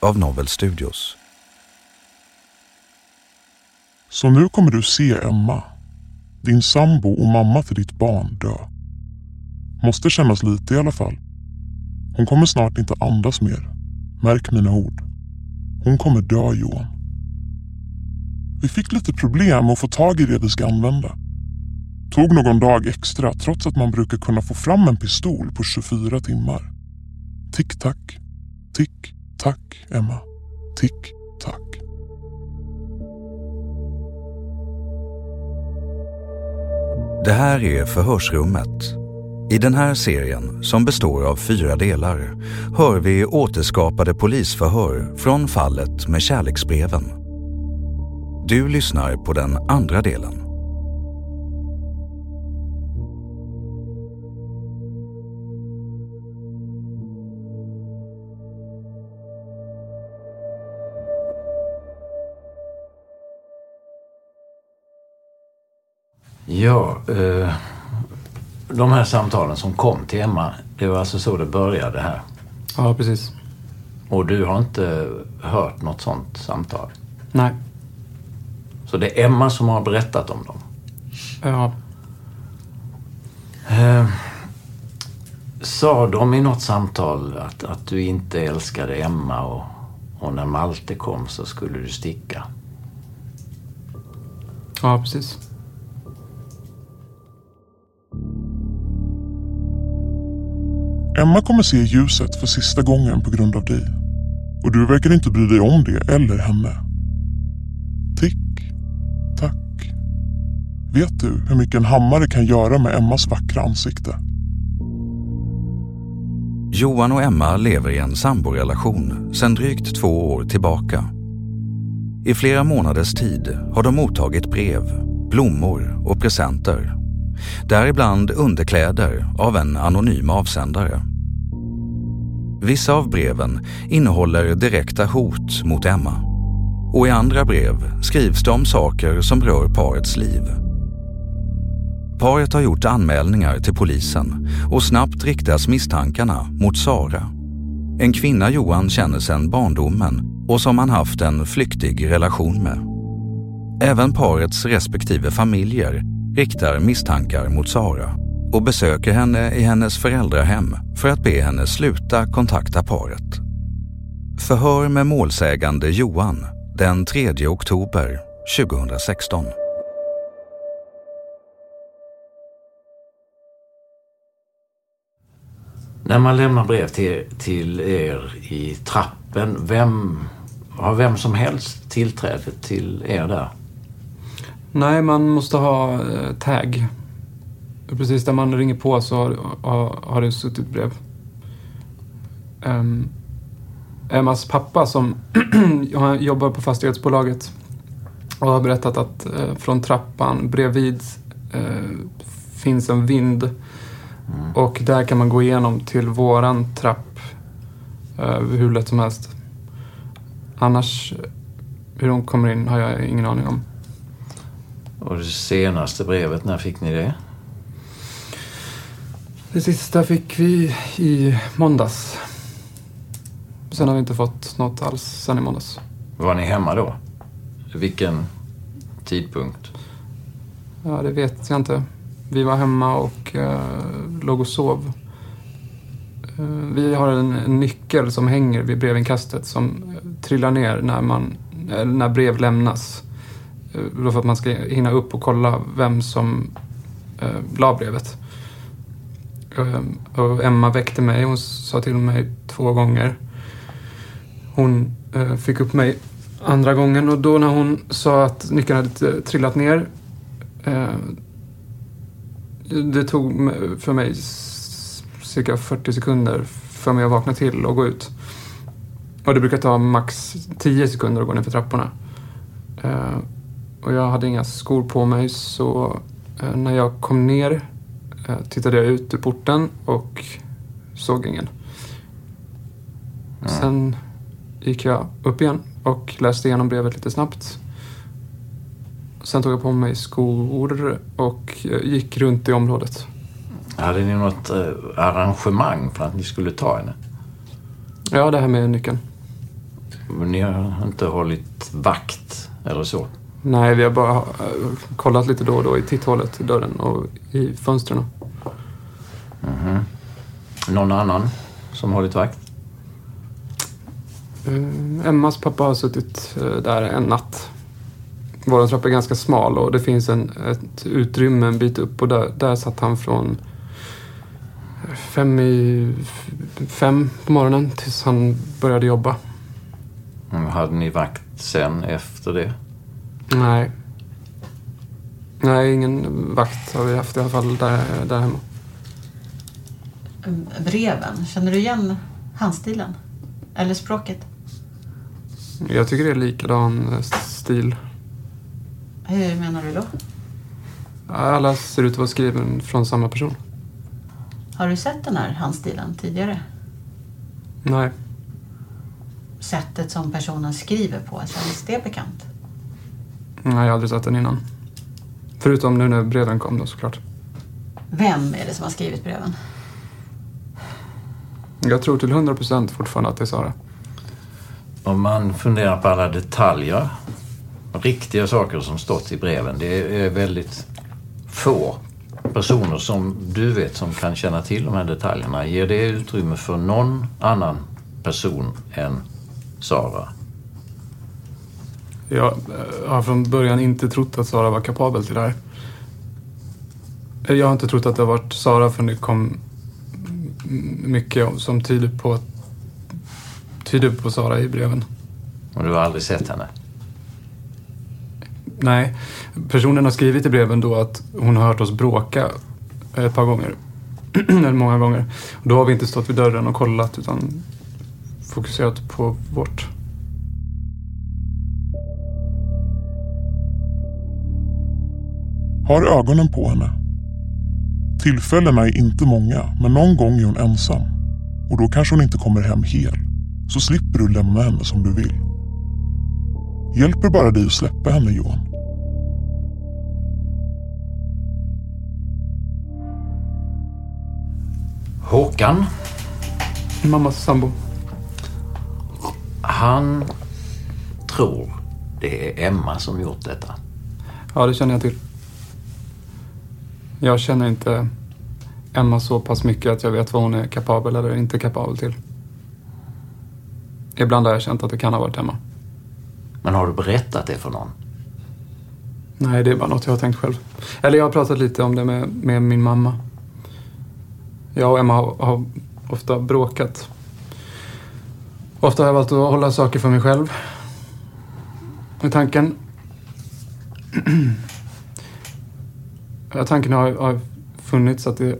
av Novel Studios. Så nu kommer du se Emma, din sambo och mamma till ditt barn dö. Måste kännas lite i alla fall. Hon kommer snart inte andas mer. Märk mina ord. Hon kommer dö Johan. Vi fick lite problem med att få tag i det vi ska använda. Tog någon dag extra trots att man brukar kunna få fram en pistol på 24 timmar. Tick-tack, Tick. Tack, Emma. Tick-tack. Det här är Förhörsrummet. I den här serien, som består av fyra delar, hör vi återskapade polisförhör från fallet med kärleksbreven. Du lyssnar på den andra delen. Ja, eh, de här samtalen som kom till Emma, det var alltså så det började här. Ja, precis. Och du har inte hört något sånt samtal? Nej. Så det är Emma som har berättat om dem? Ja. Eh, sa de i något samtal att, att du inte älskade Emma och, och när Malte kom så skulle du sticka? Ja, precis. Emma kommer se ljuset för sista gången på grund av dig. Och du verkar inte bry dig om det eller henne. Tick, tack. Vet du hur mycket en hammare kan göra med Emmas vackra ansikte? Johan och Emma lever i en samborelation sedan drygt två år tillbaka. I flera månaders tid har de mottagit brev, blommor och presenter. Däribland underkläder av en anonym avsändare. Vissa av breven innehåller direkta hot mot Emma. Och i andra brev skrivs det om saker som rör parets liv. Paret har gjort anmälningar till polisen och snabbt riktas misstankarna mot Sara. En kvinna Johan känner sedan barndomen och som han haft en flyktig relation med. Även parets respektive familjer riktar misstankar mot Sara och besöker henne i hennes föräldrahem för att be henne sluta kontakta paret. Förhör med målsägande Johan den 3 oktober 2016. När man lämnar brev till, till er i trappen, vem, har vem som helst tillträde till er där? Nej, man måste ha eh, tag. Precis där man ringer på så har, har, har det suttit brev. Um, Emmas pappa som jobbar på fastighetsbolaget och har berättat att eh, från trappan bredvid eh, finns en vind. Och där kan man gå igenom till våran trapp eh, hur lätt som helst. Annars, hur de kommer in har jag ingen aning om. Och det senaste brevet, när fick ni det? Det sista fick vi i måndags. Sen har vi inte fått något alls sen i måndags. Var ni hemma då? Vilken tidpunkt? Ja, det vet jag inte. Vi var hemma och eh, låg och sov. Eh, vi har en, en nyckel som hänger vid brevinkastet som eh, trillar ner när, man, eh, när brev lämnas. Eh, då för att man ska hinna upp och kolla vem som eh, la brevet. Eh, och Emma väckte mig. Hon sa till mig två gånger. Hon eh, fick upp mig andra gången och då när hon sa att nyckeln hade trillat ner eh, det tog för mig cirka 40 sekunder för mig att vakna till och gå ut. Och det brukar ta max 10 sekunder att gå ner för trapporna. Eh, och jag hade inga skor på mig så eh, när jag kom ner eh, tittade jag ut ur porten och såg ingen. Sen gick jag upp igen och läste igenom brevet lite snabbt. Sen tog jag på mig skor och eh, gick runt i området. Hade ni något arrangemang för att ni skulle ta henne? Ja, det här med nyckeln. Men Ni har inte hållit vakt eller så? Nej, vi har bara eh, kollat lite då och då i titthålet i dörren och i fönstren. Någon annan som hållit vakt? Eh, Emmas pappa har suttit eh, där en natt. Vår trappa är ganska smal och det finns en, ett utrymme en bit upp och där, där satt han från fem, i, fem på morgonen tills han började jobba. Mm, Hade ni vakt sen efter det? Nej. Nej, ingen vakt har vi haft i alla fall där, där hemma. Mm, Breven, känner du igen handstilen? Eller språket? Jag tycker det är likadan stil. Hur menar du då? Alla ser ut att vara skriven från samma person. Har du sett den här handstilen tidigare? Nej. Sättet som personen skriver på, känns det bekant? Nej, jag har aldrig sett den innan. Förutom nu när breven kom då såklart. Vem är det som har skrivit breven? Jag tror till 100% fortfarande att det är Sara. Om man funderar på alla detaljer, riktiga saker som stått i breven. Det är väldigt få personer som du vet som kan känna till de här detaljerna. Ger det utrymme för någon annan person än Sara? Jag eh, har från början inte trott att Sara var kapabel till det här. Eh, Jag har inte trott att det har varit Sara förrän det kom mycket som tyder på, tyder på Sara i breven. Och du har aldrig sett henne? Nej, personen har skrivit i breven då att hon har hört oss bråka ett par gånger. Eller många gånger. Och då har vi inte stått vid dörren och kollat utan fokuserat på vårt. Har ögonen på henne. Tillfällena är inte många, men någon gång är hon ensam. Och då kanske hon inte kommer hem hel. Så slipper du lämna henne som du vill. Hjälper bara dig att släppa henne Johan. Håkan, Mammas sambo. han tror det är Emma som gjort detta. Ja, det känner jag till. Jag känner inte Emma så pass mycket att jag vet vad hon är kapabel eller inte kapabel till. Ibland har jag känt att det kan ha varit Emma. Men har du berättat det för någon? Nej, det är bara något jag har tänkt själv. Eller jag har pratat lite om det med, med min mamma. Jag och Emma har, har ofta bråkat. Ofta har jag valt att hålla saker för mig själv. Och tanken... tanken har, har funnits att det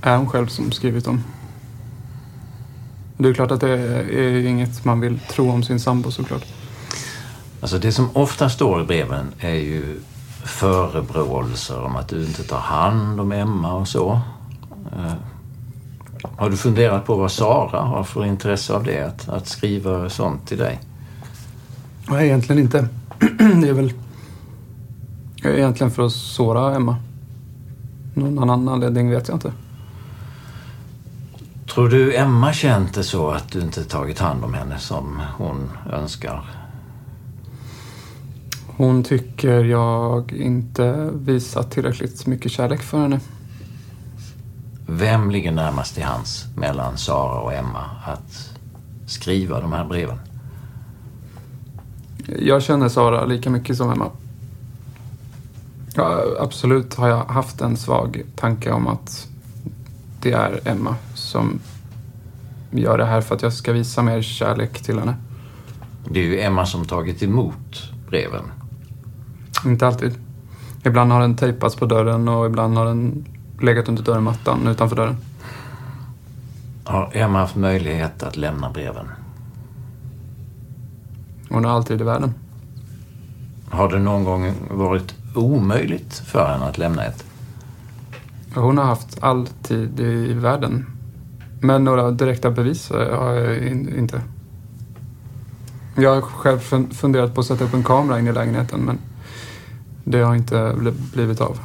är hon själv som skrivit dem. Det är klart att det är inget man vill tro om sin sambo såklart. Alltså det som ofta står i breven är ju förebråelser om att du inte tar hand om Emma och så. Eh, har du funderat på vad Sara har för intresse av det? Att, att skriva sånt till dig? Nej, egentligen inte. Det är väl egentligen för att såra Emma. Någon annan anledning vet jag inte. Tror du Emma känt det så att du inte tagit hand om henne som hon önskar? Hon tycker jag inte visat tillräckligt mycket kärlek för henne. Vem ligger närmast till hands mellan Sara och Emma att skriva de här breven? Jag känner Sara lika mycket som Emma. Ja, absolut har jag haft en svag tanke om att det är Emma som gör det här för att jag ska visa mer kärlek till henne. Det är ju Emma som tagit emot breven. Inte alltid. Ibland har den tejpats på dörren och ibland har den legat under dörrmattan utanför dörren. Har Emma haft möjlighet att lämna breven? Hon har alltid i världen. Har det någon gång varit omöjligt för henne att lämna ett? Hon har haft all tid i världen. Men några direkta bevis har jag inte. Jag har själv funderat på att sätta upp en kamera in i lägenheten men det har inte blivit av.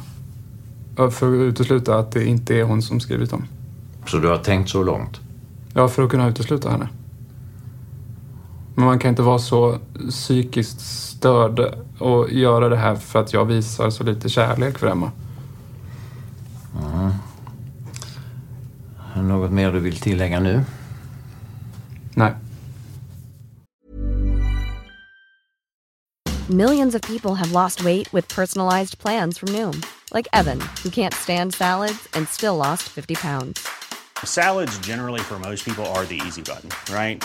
För att utesluta att det inte är hon som skrivit dem. Så du har tänkt så långt? Ja, för att kunna utesluta henne. Men man kan inte vara så psykiskt störd och göra det här för att jag visar så lite kärlek för Emma. Mm. Något mer du vill tillägga nu? Nej. Millions of people have lost weight with personalized plans from Noom. Like Evan, who can't stand salads and still lost 50 pounds. Salads generally for most people are the easy button, right?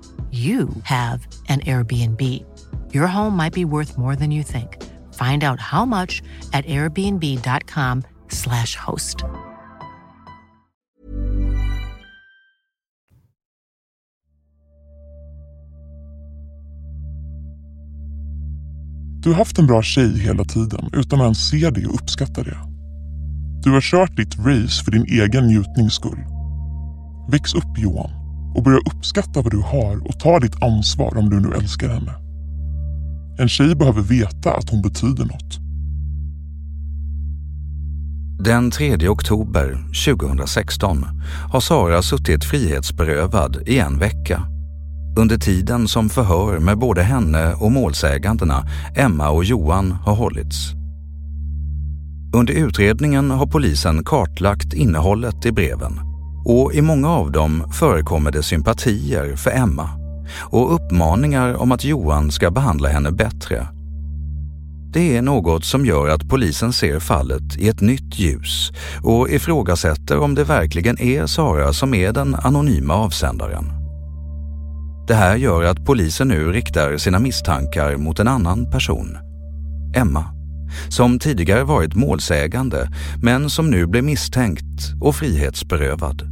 you have an Airbnb. Your home might be worth more than you think. Find out how much at airbnb.com/slash host. Du har haft en bra tjej hela tiden utan att ens se det och uppskatta det. Du har kört ditt race för din egen njutnings skull. Väx upp Johan och börja uppskatta vad du har och ta ditt ansvar om du nu älskar henne. En tjej behöver veta att hon betyder något. Den 3 oktober 2016 har Sara suttit frihetsberövad i en vecka. Under tiden som förhör med både henne och målsägandena Emma och Johan har hållits. Under utredningen har polisen kartlagt innehållet i breven och i många av dem förekommer det sympatier för Emma och uppmaningar om att Johan ska behandla henne bättre. Det är något som gör att polisen ser fallet i ett nytt ljus och ifrågasätter om det verkligen är Sara som är den anonyma avsändaren. Det här gör att polisen nu riktar sina misstankar mot en annan person, Emma, som tidigare varit målsägande men som nu blir misstänkt och frihetsberövad.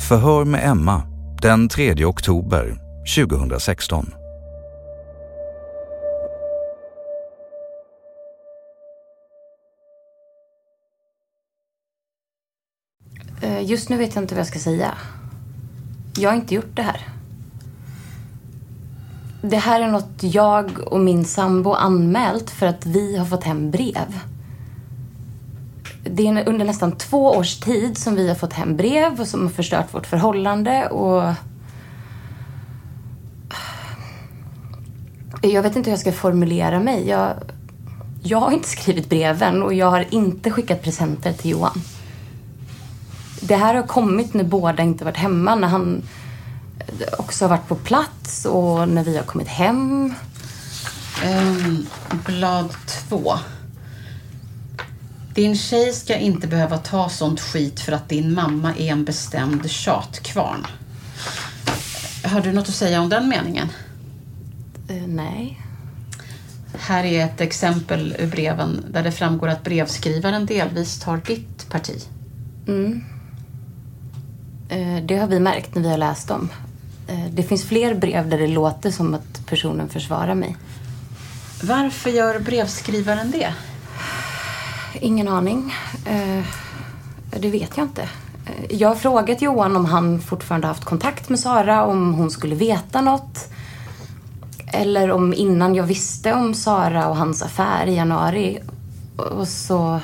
Förhör med Emma den 3 oktober 2016. Eh, just nu vet jag inte vad jag ska säga. Jag har inte gjort det här. Det här är något jag och min sambo anmält för att vi har fått hem brev. Det är under nästan två års tid som vi har fått hem brev och som har förstört vårt förhållande och... Jag vet inte hur jag ska formulera mig. Jag, jag har inte skrivit breven och jag har inte skickat presenter till Johan. Det här har kommit när båda inte varit hemma, när han också har varit på plats och när vi har kommit hem. Um, blad två. Din tjej ska inte behöva ta sånt skit för att din mamma är en bestämd tjatkvarn. Har du något att säga om den meningen? Eh, nej. Här är ett exempel ur breven där det framgår att brevskrivaren delvis tar ditt parti. Mm. Eh, Det har vi märkt när vi har läst dem. Eh, Det finns fler brev där det låter som att personen försvarar mig. Varför gör brevskrivaren det? Ingen aning. Eh, Det vet jag inte. Eh, jag har frågat Johan om han fortfarande haft kontakt med Sara, om hon skulle veta något. Eller om innan jag visste om Sara och hans affär i januari. Och så,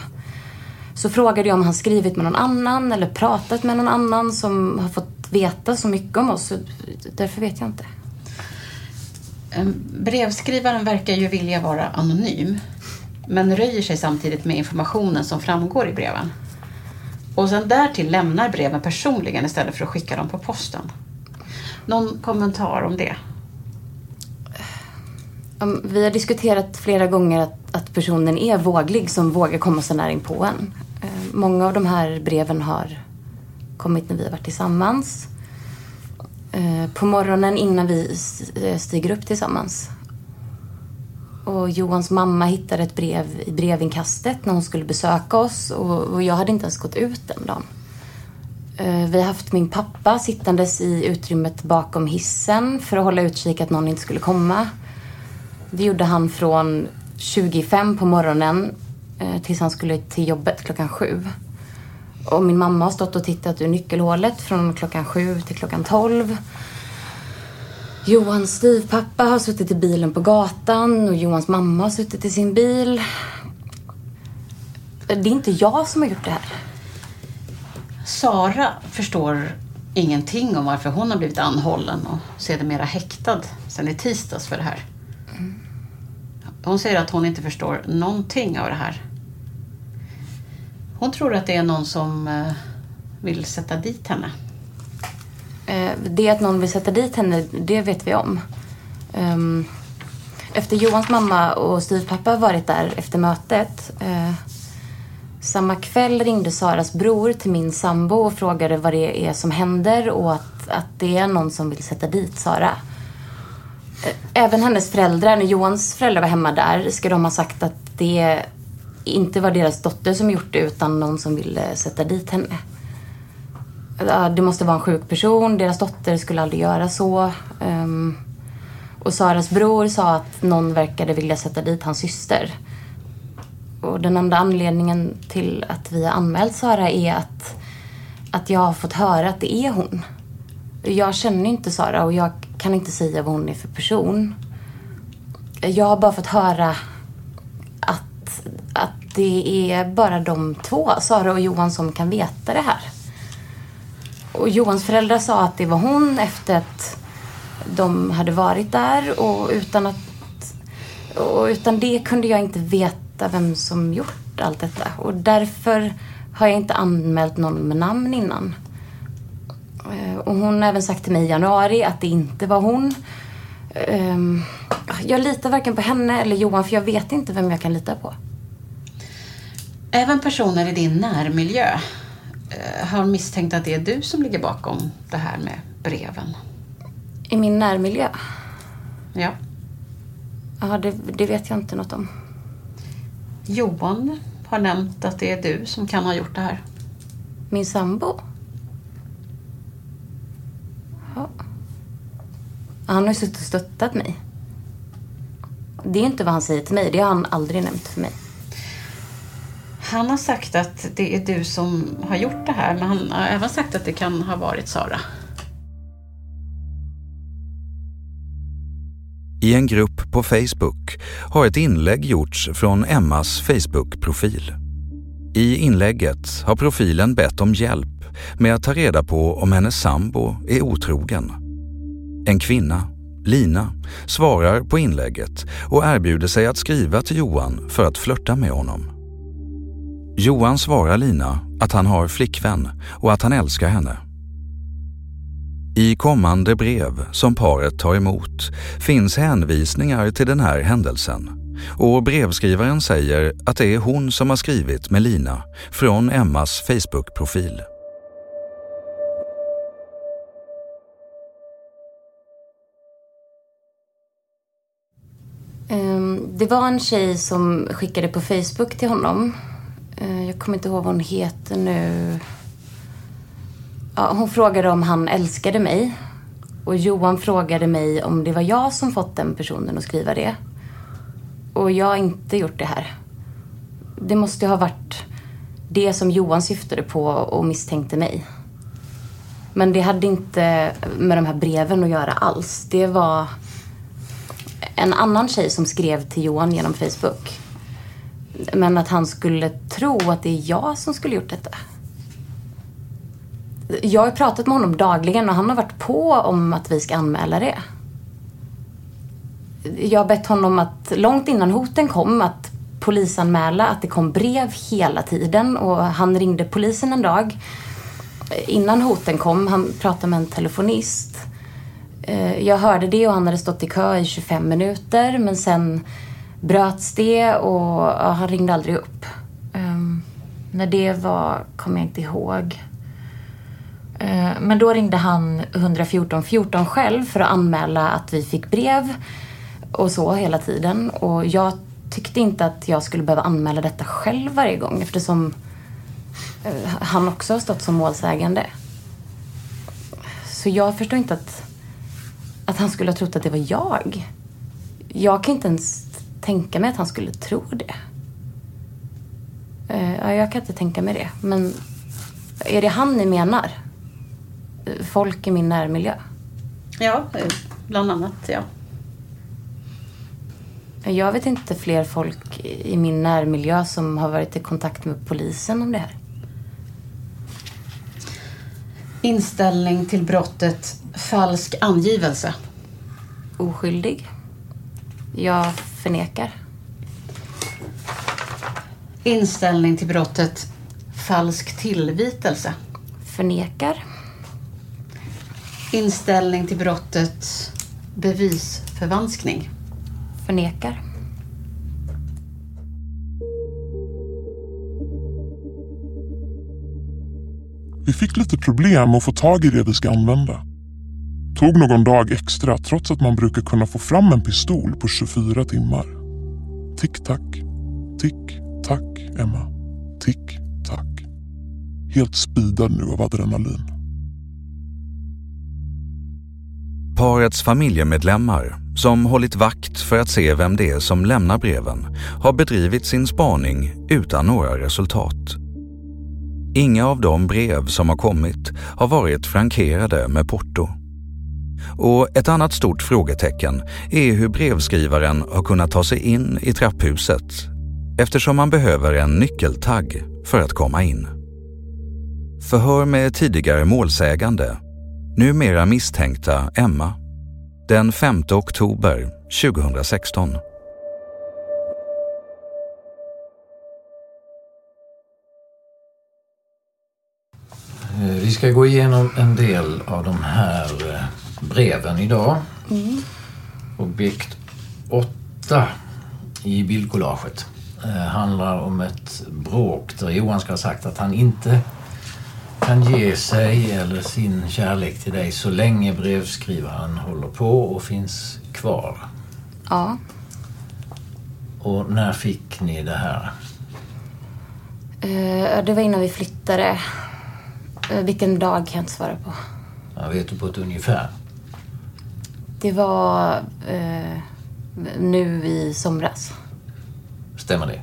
så frågade jag om han skrivit med någon annan eller pratat med någon annan som har fått veta så mycket om oss. Därför vet jag inte. Ehm, brevskrivaren verkar ju vilja vara anonym men röjer sig samtidigt med informationen som framgår i breven. Och sen därtill lämnar breven personligen istället för att skicka dem på posten. Någon kommentar om det? Vi har diskuterat flera gånger att, att personen är våglig som vågar komma så nära in på en. Eh, många av de här breven har kommit när vi har varit tillsammans. Eh, på morgonen innan vi eh, stiger upp tillsammans. Och Johans mamma hittade ett brev i brevinkastet när hon skulle besöka oss och, och jag hade inte ens gått ut den dagen. Eh, vi har haft min pappa sittandes i utrymmet bakom hissen för att hålla utkik att någon inte skulle komma. Det gjorde han från 25 på morgonen eh, tills han skulle till jobbet klockan sju. Och min mamma har stått och tittat ur nyckelhålet från klockan sju till klockan tolv. Johans styvpappa har suttit i bilen på gatan och Johans mamma har suttit i sin bil. Det är inte jag som har gjort det här. Sara förstår ingenting om varför hon har blivit anhållen och sedermera häktad sen i tisdags för det här. Hon säger att hon inte förstår någonting av det här. Hon tror att det är någon som eh, vill sätta dit henne. Eh, Det att någon vill sätta dit henne, det vet vi om. Ehm, efter Johans mamma och styvpappa varit där efter mötet eh, samma kväll ringde Saras bror till min sambo och frågade vad det är som händer och att, att det är någon som vill sätta dit Sara. Eh, även hennes föräldrar, när Johans föräldrar var hemma där, ska de ha sagt att det inte var deras dotter som gjort det utan någon som ville sätta dit henne. Det måste vara en sjuk person, deras dotter skulle aldrig göra så. Um, och Saras bror sa att någon verkade vilja sätta dit hans syster. Och den enda anledningen till att vi har anmält Sara är att, att jag har fått höra att det är hon. Jag känner inte Sara och jag kan inte säga vad hon är för person. Jag har bara fått höra att, att det är bara de två, Sara och Johan, som kan veta det här. Och Johans föräldrar sa att det var hon efter att de hade varit där och utan att och utan det kunde jag inte veta vem som gjort allt detta. Och därför har jag inte anmält någon med namn innan. Eh, och hon har även sagt till mig i januari att det inte var hon. Ehm, jag litar varken på henne eller Johan för jag vet inte vem jag kan lita på. Även personer i din närmiljö har misstänkt att det är du som ligger bakom det här med breven. I min närmiljö? Ja. Ja, det, det vet jag inte något om. Johan har nämnt att det är du som kan ha gjort det här. Min sambo? Ja. Han har ju suttit och stöttat mig. Det är inte vad han säger till mig. Det har han aldrig nämnt för mig. Han har sagt att det är du som har gjort det här, men han har även sagt att det kan ha varit Sara. I en grupp på Facebook har ett inlägg gjorts från Emmas Facebook-profil. I inlägget har profilen bett om hjälp med att ta reda på om hennes sambo är otrogen. En kvinna, Lina, svarar på inlägget och erbjuder sig att skriva till Johan för att flörta med honom. Johan svarar Lina att han har flickvän och att han älskar henne. I kommande brev som paret tar emot finns hänvisningar till den här händelsen och brevskrivaren säger att det är hon som har skrivit med Lina från Emmas Facebook-profil. Ehm, det var en tjej som skickade på Facebook till honom. Eh, jag kommer inte ihåg vad hon heter nu. Ja, hon frågade om han älskade mig. Och Johan frågade mig om det var jag som fått den personen att skriva det. Och jag har inte gjort det här. Det måste ha varit det som Johan syftade på och misstänkte mig. Men det hade inte med de här breven att göra alls. Det var en annan tjej som skrev till Johan genom Facebook. Men att han skulle tro att det är jag som skulle gjort detta. Jag har pratat med honom dagligen och han har varit på om att vi ska anmäla det. Jag har bett honom att långt innan hoten kom att polisanmäla att det kom brev hela tiden och han ringde polisen en dag innan hoten kom. Han pratade med en telefonist. Eh, jag hörde det och han hade stått i kö i 25 minuter men sen bröts det och ja, han ringde aldrig upp. Um, när det var kommer jag inte ihåg. Uh, Men då ringde han 114 14 själv för att anmäla att vi fick brev och så hela tiden. Och jag tyckte inte att jag skulle behöva anmäla detta själv varje gång eftersom uh, han också har stått som målsägande. Så jag förstår inte att, att han skulle ha trott att det var jag. Jag kan inte ens tänka mig att han skulle tro det. Ja, jag kan inte tänka mig det. Men är det han ni menar? Folk i min närmiljö? Ja, eh, bland annat ja. Jag vet inte fler folk i min närmiljö som har varit i kontakt med polisen om det här. Inställning till brottet falsk angivelse. Oskyldig. Jag förnekar. Inställning till brottet falsk tillvitelse. Förnekar. Inställning till brottet bevisförvanskning. Förnekar. Vi fick lite problem att få tag i det vi ska använda. Tog någon dag extra trots att man brukar kunna få fram en pistol på 24 timmar. Tick-tack, tick-tack Emma. Tick-tack. Helt spidad nu av adrenalin. Parets familjemedlemmar, som hållit vakt för att se vem det är som lämnar breven, har bedrivit sin spaning utan några resultat. Inga av de brev som har kommit har varit frankerade med porto. Och ett annat stort frågetecken är hur brevskrivaren har kunnat ta sig in i trapphuset eftersom man behöver en nyckeltagg för att komma in. Förhör med tidigare målsägande, numera misstänkta Emma, den 5 oktober 2016. Eh, vi ska gå igenom en del av de här eh, breven idag. Mm. Objekt 8 i bildcollaget eh, handlar om ett bråk där Johan ska ha sagt att han inte kan ge sig eller sin kärlek till dig så länge brevskrivaren håller på och finns kvar. Ja. Och när fick ni det här? Eh, det var innan vi flyttade. Eh, vilken dag kan jag inte svara på. Jag vet du på ett ungefär? Det var eh, nu i somras. Stämmer det?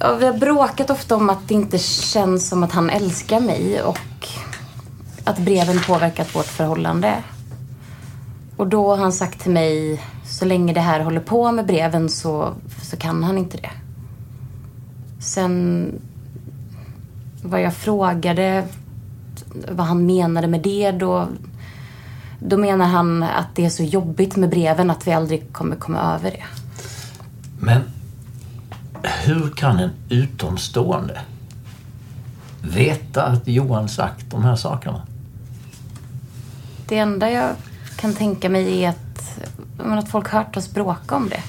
Ja, vi har bråkat ofta om att det inte känns som att han älskar mig och att breven påverkat vårt förhållande. Och då har han sagt till mig, så länge det här håller på med breven så, så kan han inte det. Sen vad jag frågade vad han menade med det då, då menar han att det är så jobbigt med breven att vi aldrig kommer komma över det. Men hur kan en utomstående veta att Johan sagt de här sakerna? Det enda jag kan tänka mig är att, att folk hört oss bråka om det.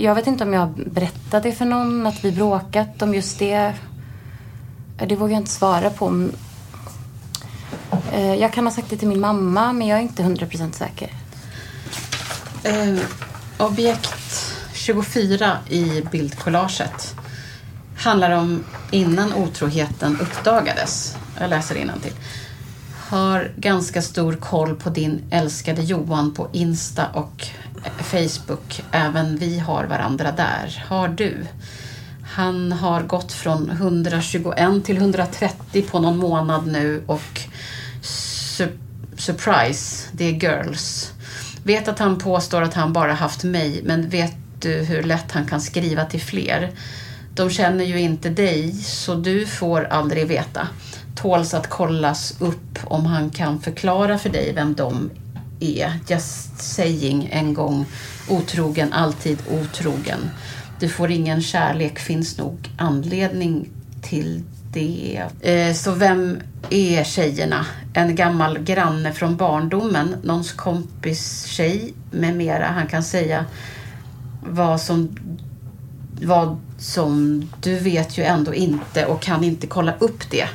Jag vet inte om jag berättat det för någon, att vi bråkat om just det. Det vågar jag inte svara på. Eh, Jag kan ha sagt det till min mamma, men jag är inte 100% säker. Eh, objekt 24 i bildkollaget handlar om innan otroheten uppdagades. Jag läser till. Har ganska stor koll på din älskade Johan på Insta och Facebook. Även vi har varandra där. Har du? Han har gått från 121 till 130 på någon månad nu och su- surprise, det är girls. Vet att han påstår att han bara haft mig, men vet du hur lätt han kan skriva till fler? De känner ju inte dig, så du får aldrig veta. Tåls att kollas upp om han kan förklara för dig vem de är. Just saying en gång otrogen, alltid otrogen. Du får ingen kärlek, finns nog anledning till det. Eh, så vem är tjejerna? En gammal granne från barndomen, någons kompis tjej med mera. Han kan säga vad som, vad som du vet ju ändå inte och kan inte kolla upp det.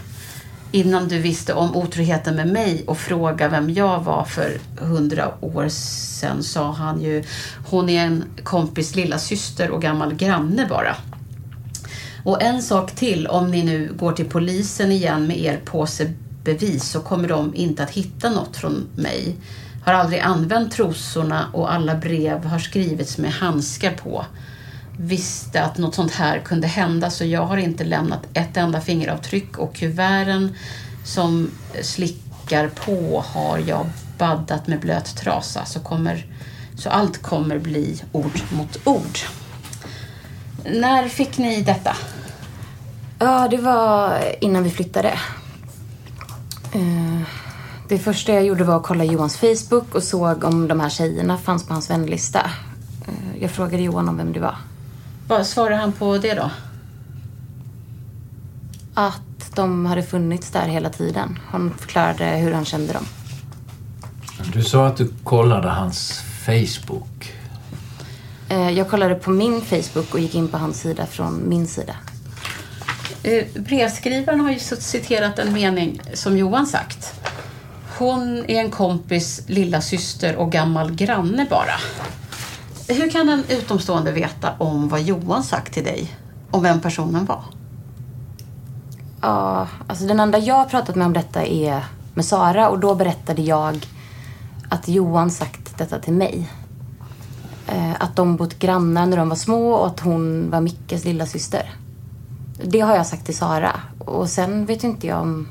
Innan du visste om otroheten med mig och fråga vem jag var för hundra år sedan sa han ju hon är en kompis lilla syster och gammal granne bara. Och en sak till, om ni nu går till polisen igen med er påse bevis så kommer de inte att hitta något från mig. Har aldrig använt trosorna och alla brev har skrivits med handskar på. Visste att något sånt här kunde hända så jag har inte lämnat ett enda fingeravtryck och kuverten som slickar på har jag baddat med blöt trasa så, kommer, så allt kommer bli ord mot ord. När fick ni detta? Ja, det var innan vi flyttade. Eh, Det första jag gjorde var att kolla Johans Facebook och såg om de här tjejerna fanns på hans vänlista. Eh, Jag frågade Johan om vem det var. Vad svarade han på det då? Att de hade funnits där hela tiden. Han förklarade hur han kände dem. Du sa att du kollade hans Facebook. Eh, Jag kollade på min Facebook och gick in på hans sida från min sida. Eh, Brevskrivaren har ju citerat en mening som Johan sagt. Hon är en kompis, lilla syster och gammal granne bara. Hur kan en utomstående veta om vad Johan sagt till dig? Om vem personen var? Ja, alltså den enda jag har pratat med om detta är med Sara och då berättade jag att Johan sagt detta till mig. Eh, att de bott grannar när de var små och att hon var Mickes lilla syster. Det har jag sagt till Sara. Och sen vet inte jag om,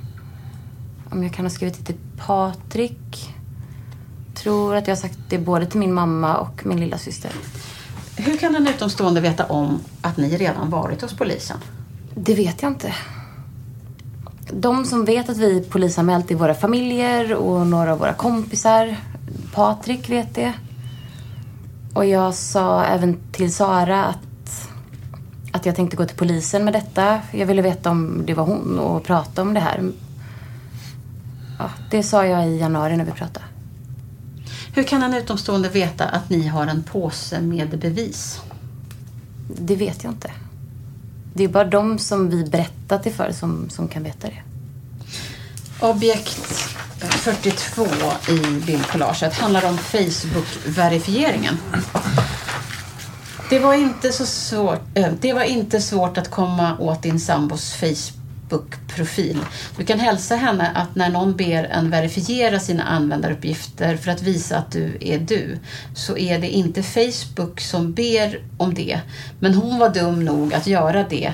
om jag kan ha skrivit det till Patrik. Tror att jag har sagt det både till min mamma och min lilla syster. Hur kan en utomstående veta om att ni redan varit hos polisen? Det vet jag inte. De som vet att vi polisanmält är våra familjer och några av våra kompisar. Patrik vet det. Och jag sa även till Sara att, att jag tänkte gå till polisen med detta. Jag ville veta om det var hon och prata om det här. Ja, det sa jag i januari när vi pratade. Hur kan en utomstående veta att ni har en påse med bevis? Det vet jag inte. Det är bara de som vi berättat det för som, som kan veta det. Objekt 42 i bildcollaget handlar om Facebook-verifieringen. Det var, inte så svårt, eh, det var inte svårt att komma åt din sambos Facebook-profil. Du kan hälsa henne att när någon ber en verifiera sina användaruppgifter för att visa att du är du, så är det inte Facebook som ber om det. Men hon var dum nog att göra det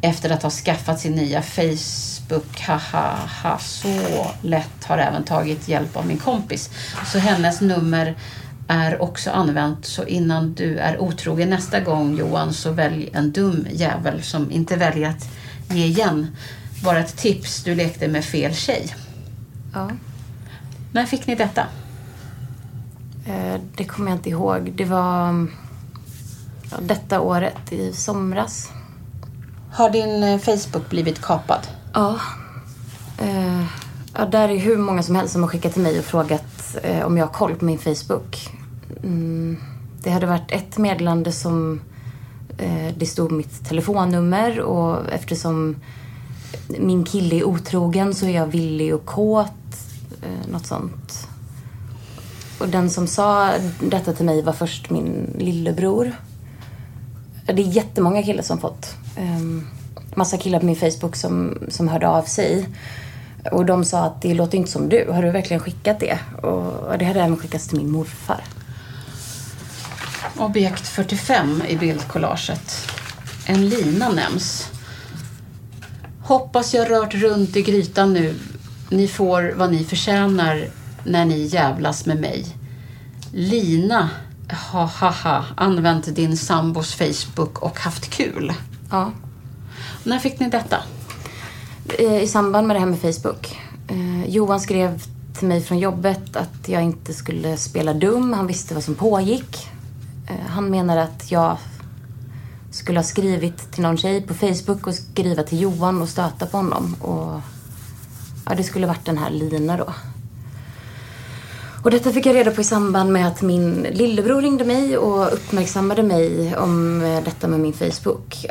efter att ha skaffat sin nya Facebook. Haha, ha, så lätt har även tagit hjälp av min kompis. Så hennes nummer är också använt. Så innan du är otrogen nästa gång Johan så välj en dum jävel som inte väljer att ge igen. Bara ett tips, du lekte med fel tjej. Ja. När fick ni detta? Eh, Det kommer jag inte ihåg. Det var ja, detta året, i somras. Har din eh, Facebook blivit kapad? Ja. Eh, ja, där är hur många som helst som har skickat till mig och frågat eh, om jag har koll på min Facebook. Mm, det hade varit ett meddelande som eh, det stod mitt telefonnummer och eftersom min kille är otrogen så är jag villig och kåt. Eh, något sånt. Och den som sa detta till mig var först min lillebror. Det är jättemånga killar som fått. Ehm, Massa killar på min Facebook som, som hörde av sig. Och de sa att det låter inte som du. Har du verkligen skickat det? Och, det hade även skickats till min morfar. Objekt 45 i bildcollaget. En lina nämns. Hoppas jag rört runt i grytan nu. Ni får vad ni förtjänar när ni jävlas med mig. Lina, ha ha ha, använt din sambos Facebook och haft kul. Ja. När fick ni detta? Eh, I samband med det här med Facebook. Eh, Johan skrev till mig från jobbet att jag inte skulle spela dum. Han visste vad som pågick. Eh, han menade att jag skulle ha skrivit till någon tjej på Facebook och skriva till Johan och stöta på honom. Och ja, det skulle varit den här Lina då. Och detta fick jag reda på i samband med att min lillebror ringde mig och uppmärksammade mig om detta med min Facebook.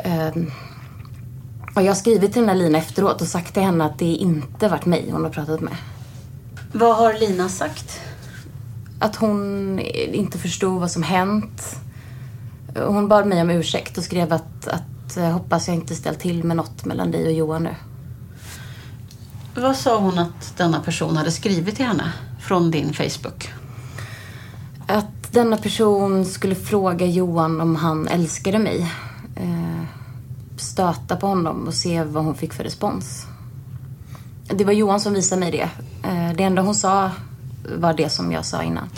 Eh, Och jag har skrivit till den här Lina efteråt och sagt till henne att det inte varit mig hon har pratat med. Vad har Lina sagt? Att hon inte förstod vad som hänt. Hon bad mig om ursäkt och skrev att, att eh, hoppas jag inte ställt till med något mellan dig och Johan nu. Vad sa hon att denna person hade skrivit till henne från din Facebook? Att denna person skulle fråga Johan om han älskade mig. Stöta på honom och se vad hon fick för respons. Det var Johan som visade mig det. Eh, det enda hon sa var det som jag sa innan.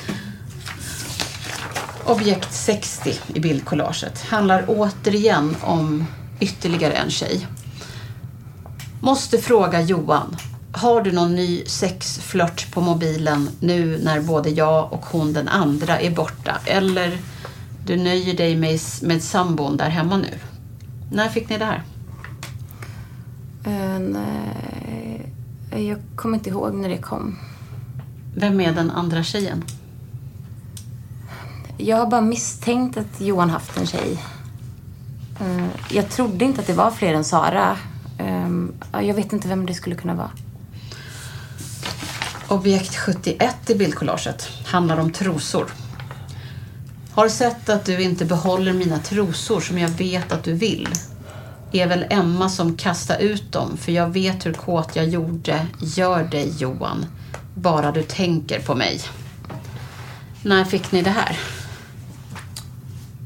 Objekt 60 i bildkollaget handlar återigen om ytterligare en tjej. Måste fråga Johan. Har du någon ny sexflört på mobilen nu när både jag och hon den andra är borta? Eller du nöjer dig med, med sambon där hemma nu? När fick ni det här? Eh, nej, jag kommer inte ihåg när det kom. Vem är den andra tjejen? Jag har bara misstänkt att Johan haft en tjej. Eh, jag trodde inte att det var fler än Sara. Eh, ja, jag vet inte vem det skulle kunna vara. Objekt 71 i bildkollaget handlar om trosor. Har sett att du inte behåller mina trosor som jag vet att du vill. Är väl Emma som kastar ut dem för jag vet hur kåt jag gjorde gör dig Johan. Bara du tänker på mig. När fick ni det här?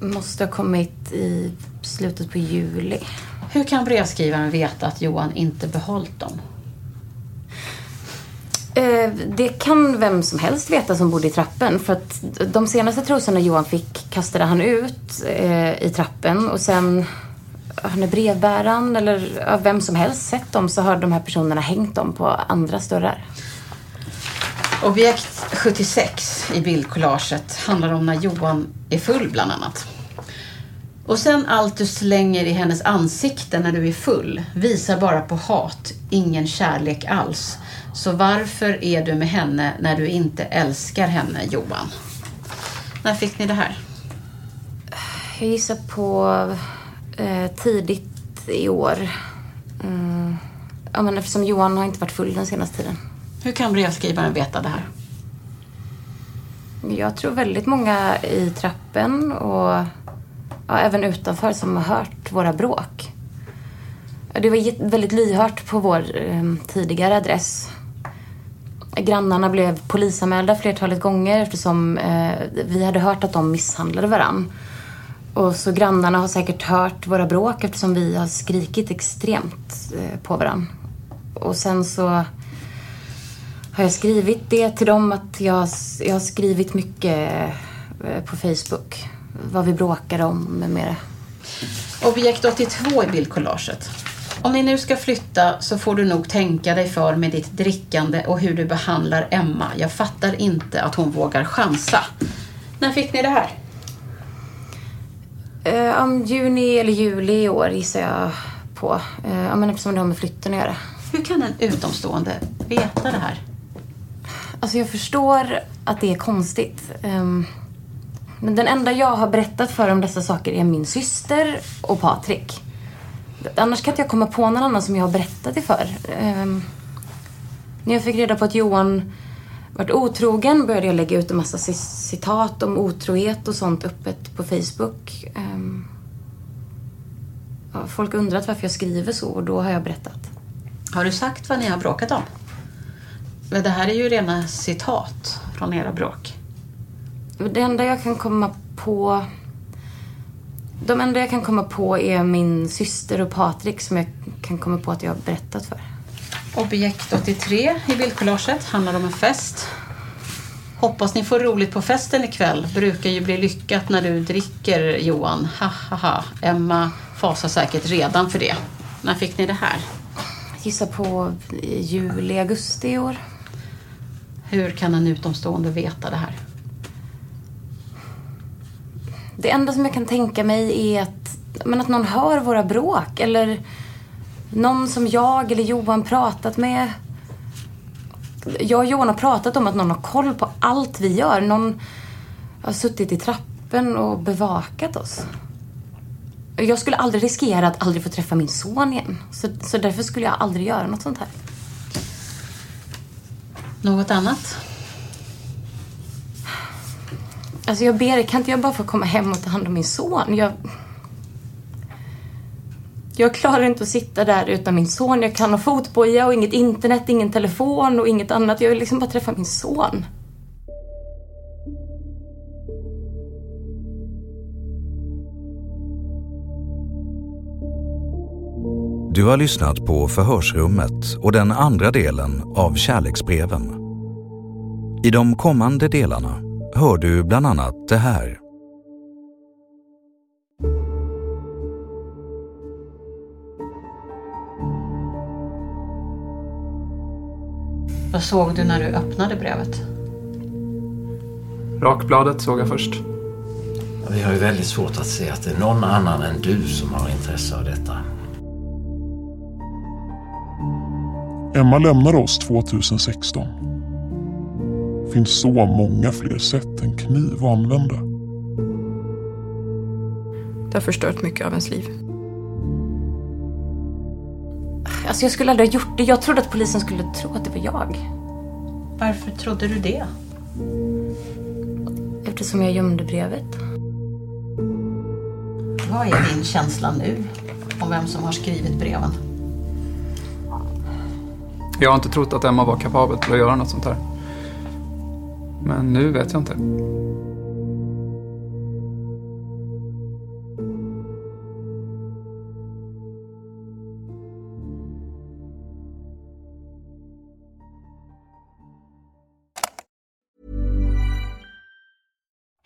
Måste ha kommit i slutet på juli. Hur kan brevskrivaren veta att Johan inte behållit dem? Eh, det kan vem som helst veta som bodde i trappen. För att de senaste trosorna Johan fick kastade han ut eh, i trappen och sen har när brevbäraren eller vem som helst sett dem så har de här personerna hängt dem på andra dörrar. Objekt 76 i bildkollaget handlar om när Johan är full bland annat. Och sen allt du slänger i hennes ansikte när du är full visar bara på hat, ingen kärlek alls. Så varför är du med henne när du inte älskar henne, Johan? När fick ni det här? Jag gissar på eh, tidigt i år. Mm. Ja, men eftersom Johan har inte varit full den senaste tiden. Hur kan brevskrivaren veta det här? Jag tror väldigt många i trappen och ja, även utanför som har hört våra bråk. Det var väldigt lyhört på vår eh, tidigare adress. Grannarna blev polisanmälda flertalet gånger eftersom eh, vi hade hört att de misshandlade varann. Och så grannarna har säkert hört våra bråk eftersom vi har skrikit extremt eh, på varann. Och sen så har jag skrivit det till dem att jag, jag har skrivit mycket eh, på Facebook. Vad vi bråkar om med mera. Objekt 82 i bildkollaget. Om ni nu ska flytta så får du nog tänka dig för med ditt drickande och hur du behandlar Emma. Jag fattar inte att hon vågar chansa. När fick ni det här? Eh, om juni eller juli i år gissar jag på. Eh, ja, men eftersom det har med flytten att göra. Hur kan en utomstående veta det här? Alltså jag förstår att det är konstigt. Ehm, men den enda jag har berättat för om dessa saker är min syster och Patrik. Annars kan inte jag komma på någon annan som jag har berättat det för. Ehm, när jag fick reda på att Johan varit otrogen började jag lägga ut en massa citat om otrohet och sånt öppet på Facebook. Ehm, ja, folk har undrat varför jag skriver så och då har jag berättat. Har du sagt vad ni har bråkat om? Men det här är ju rena citat från era bråk. Det enda jag kan komma på... De enda jag kan komma på är min syster och Patrik som jag kan komma på att jag har berättat för. Objekt 83 i bildkollaget handlar om en fest. Hoppas ni får roligt på festen ikväll. Brukar ju bli lyckat när du dricker, Johan. Ha, ha, ha. Emma fasar säkert redan för det. När fick ni det här? Gissa på juli, augusti i år. Hur kan en utomstående veta det här? Det enda som jag kan tänka mig är att, men att någon hör våra bråk. Eller någon som jag eller Johan pratat med. Jag och Johan har pratat om att någon har koll på allt vi gör. Någon har suttit i trappen och bevakat oss. Jag skulle aldrig riskera att aldrig få träffa min son igen. Så, så därför skulle jag aldrig göra något sånt här. Något annat? Alltså jag ber, kan inte jag bara få komma hem och ta hand om min son? Jag... Jag klarar inte att sitta där utan min son. Jag kan ha fotboja och inget internet, ingen telefon och inget annat. Jag vill liksom bara träffa min son. Du har lyssnat på Förhörsrummet och den andra delen av Kärleksbreven. I de kommande delarna hör du bland annat det här. Vad såg du när du öppnade brevet? Rakbladet såg jag först. Vi har ju väldigt svårt att se att det är någon annan än du som har intresse av detta. Emma lämnade oss 2016. Finns så många fler sätt än kniv att använda. Det har förstört mycket av ens liv. Alltså jag skulle aldrig ha gjort det. Jag trodde att polisen skulle tro att det var jag. Varför trodde du det? Eftersom jag gömde brevet. Vad är din känsla nu om vem som har skrivit breven? Jag har inte trott att Emma var kapabel till att göra något sånt här. Men nu vet jag inte.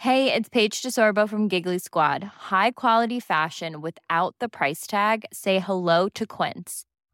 Hey, it's Paige DeSorbo from Giggly Squad. High quality fashion without the price tag. Say hello to Quince.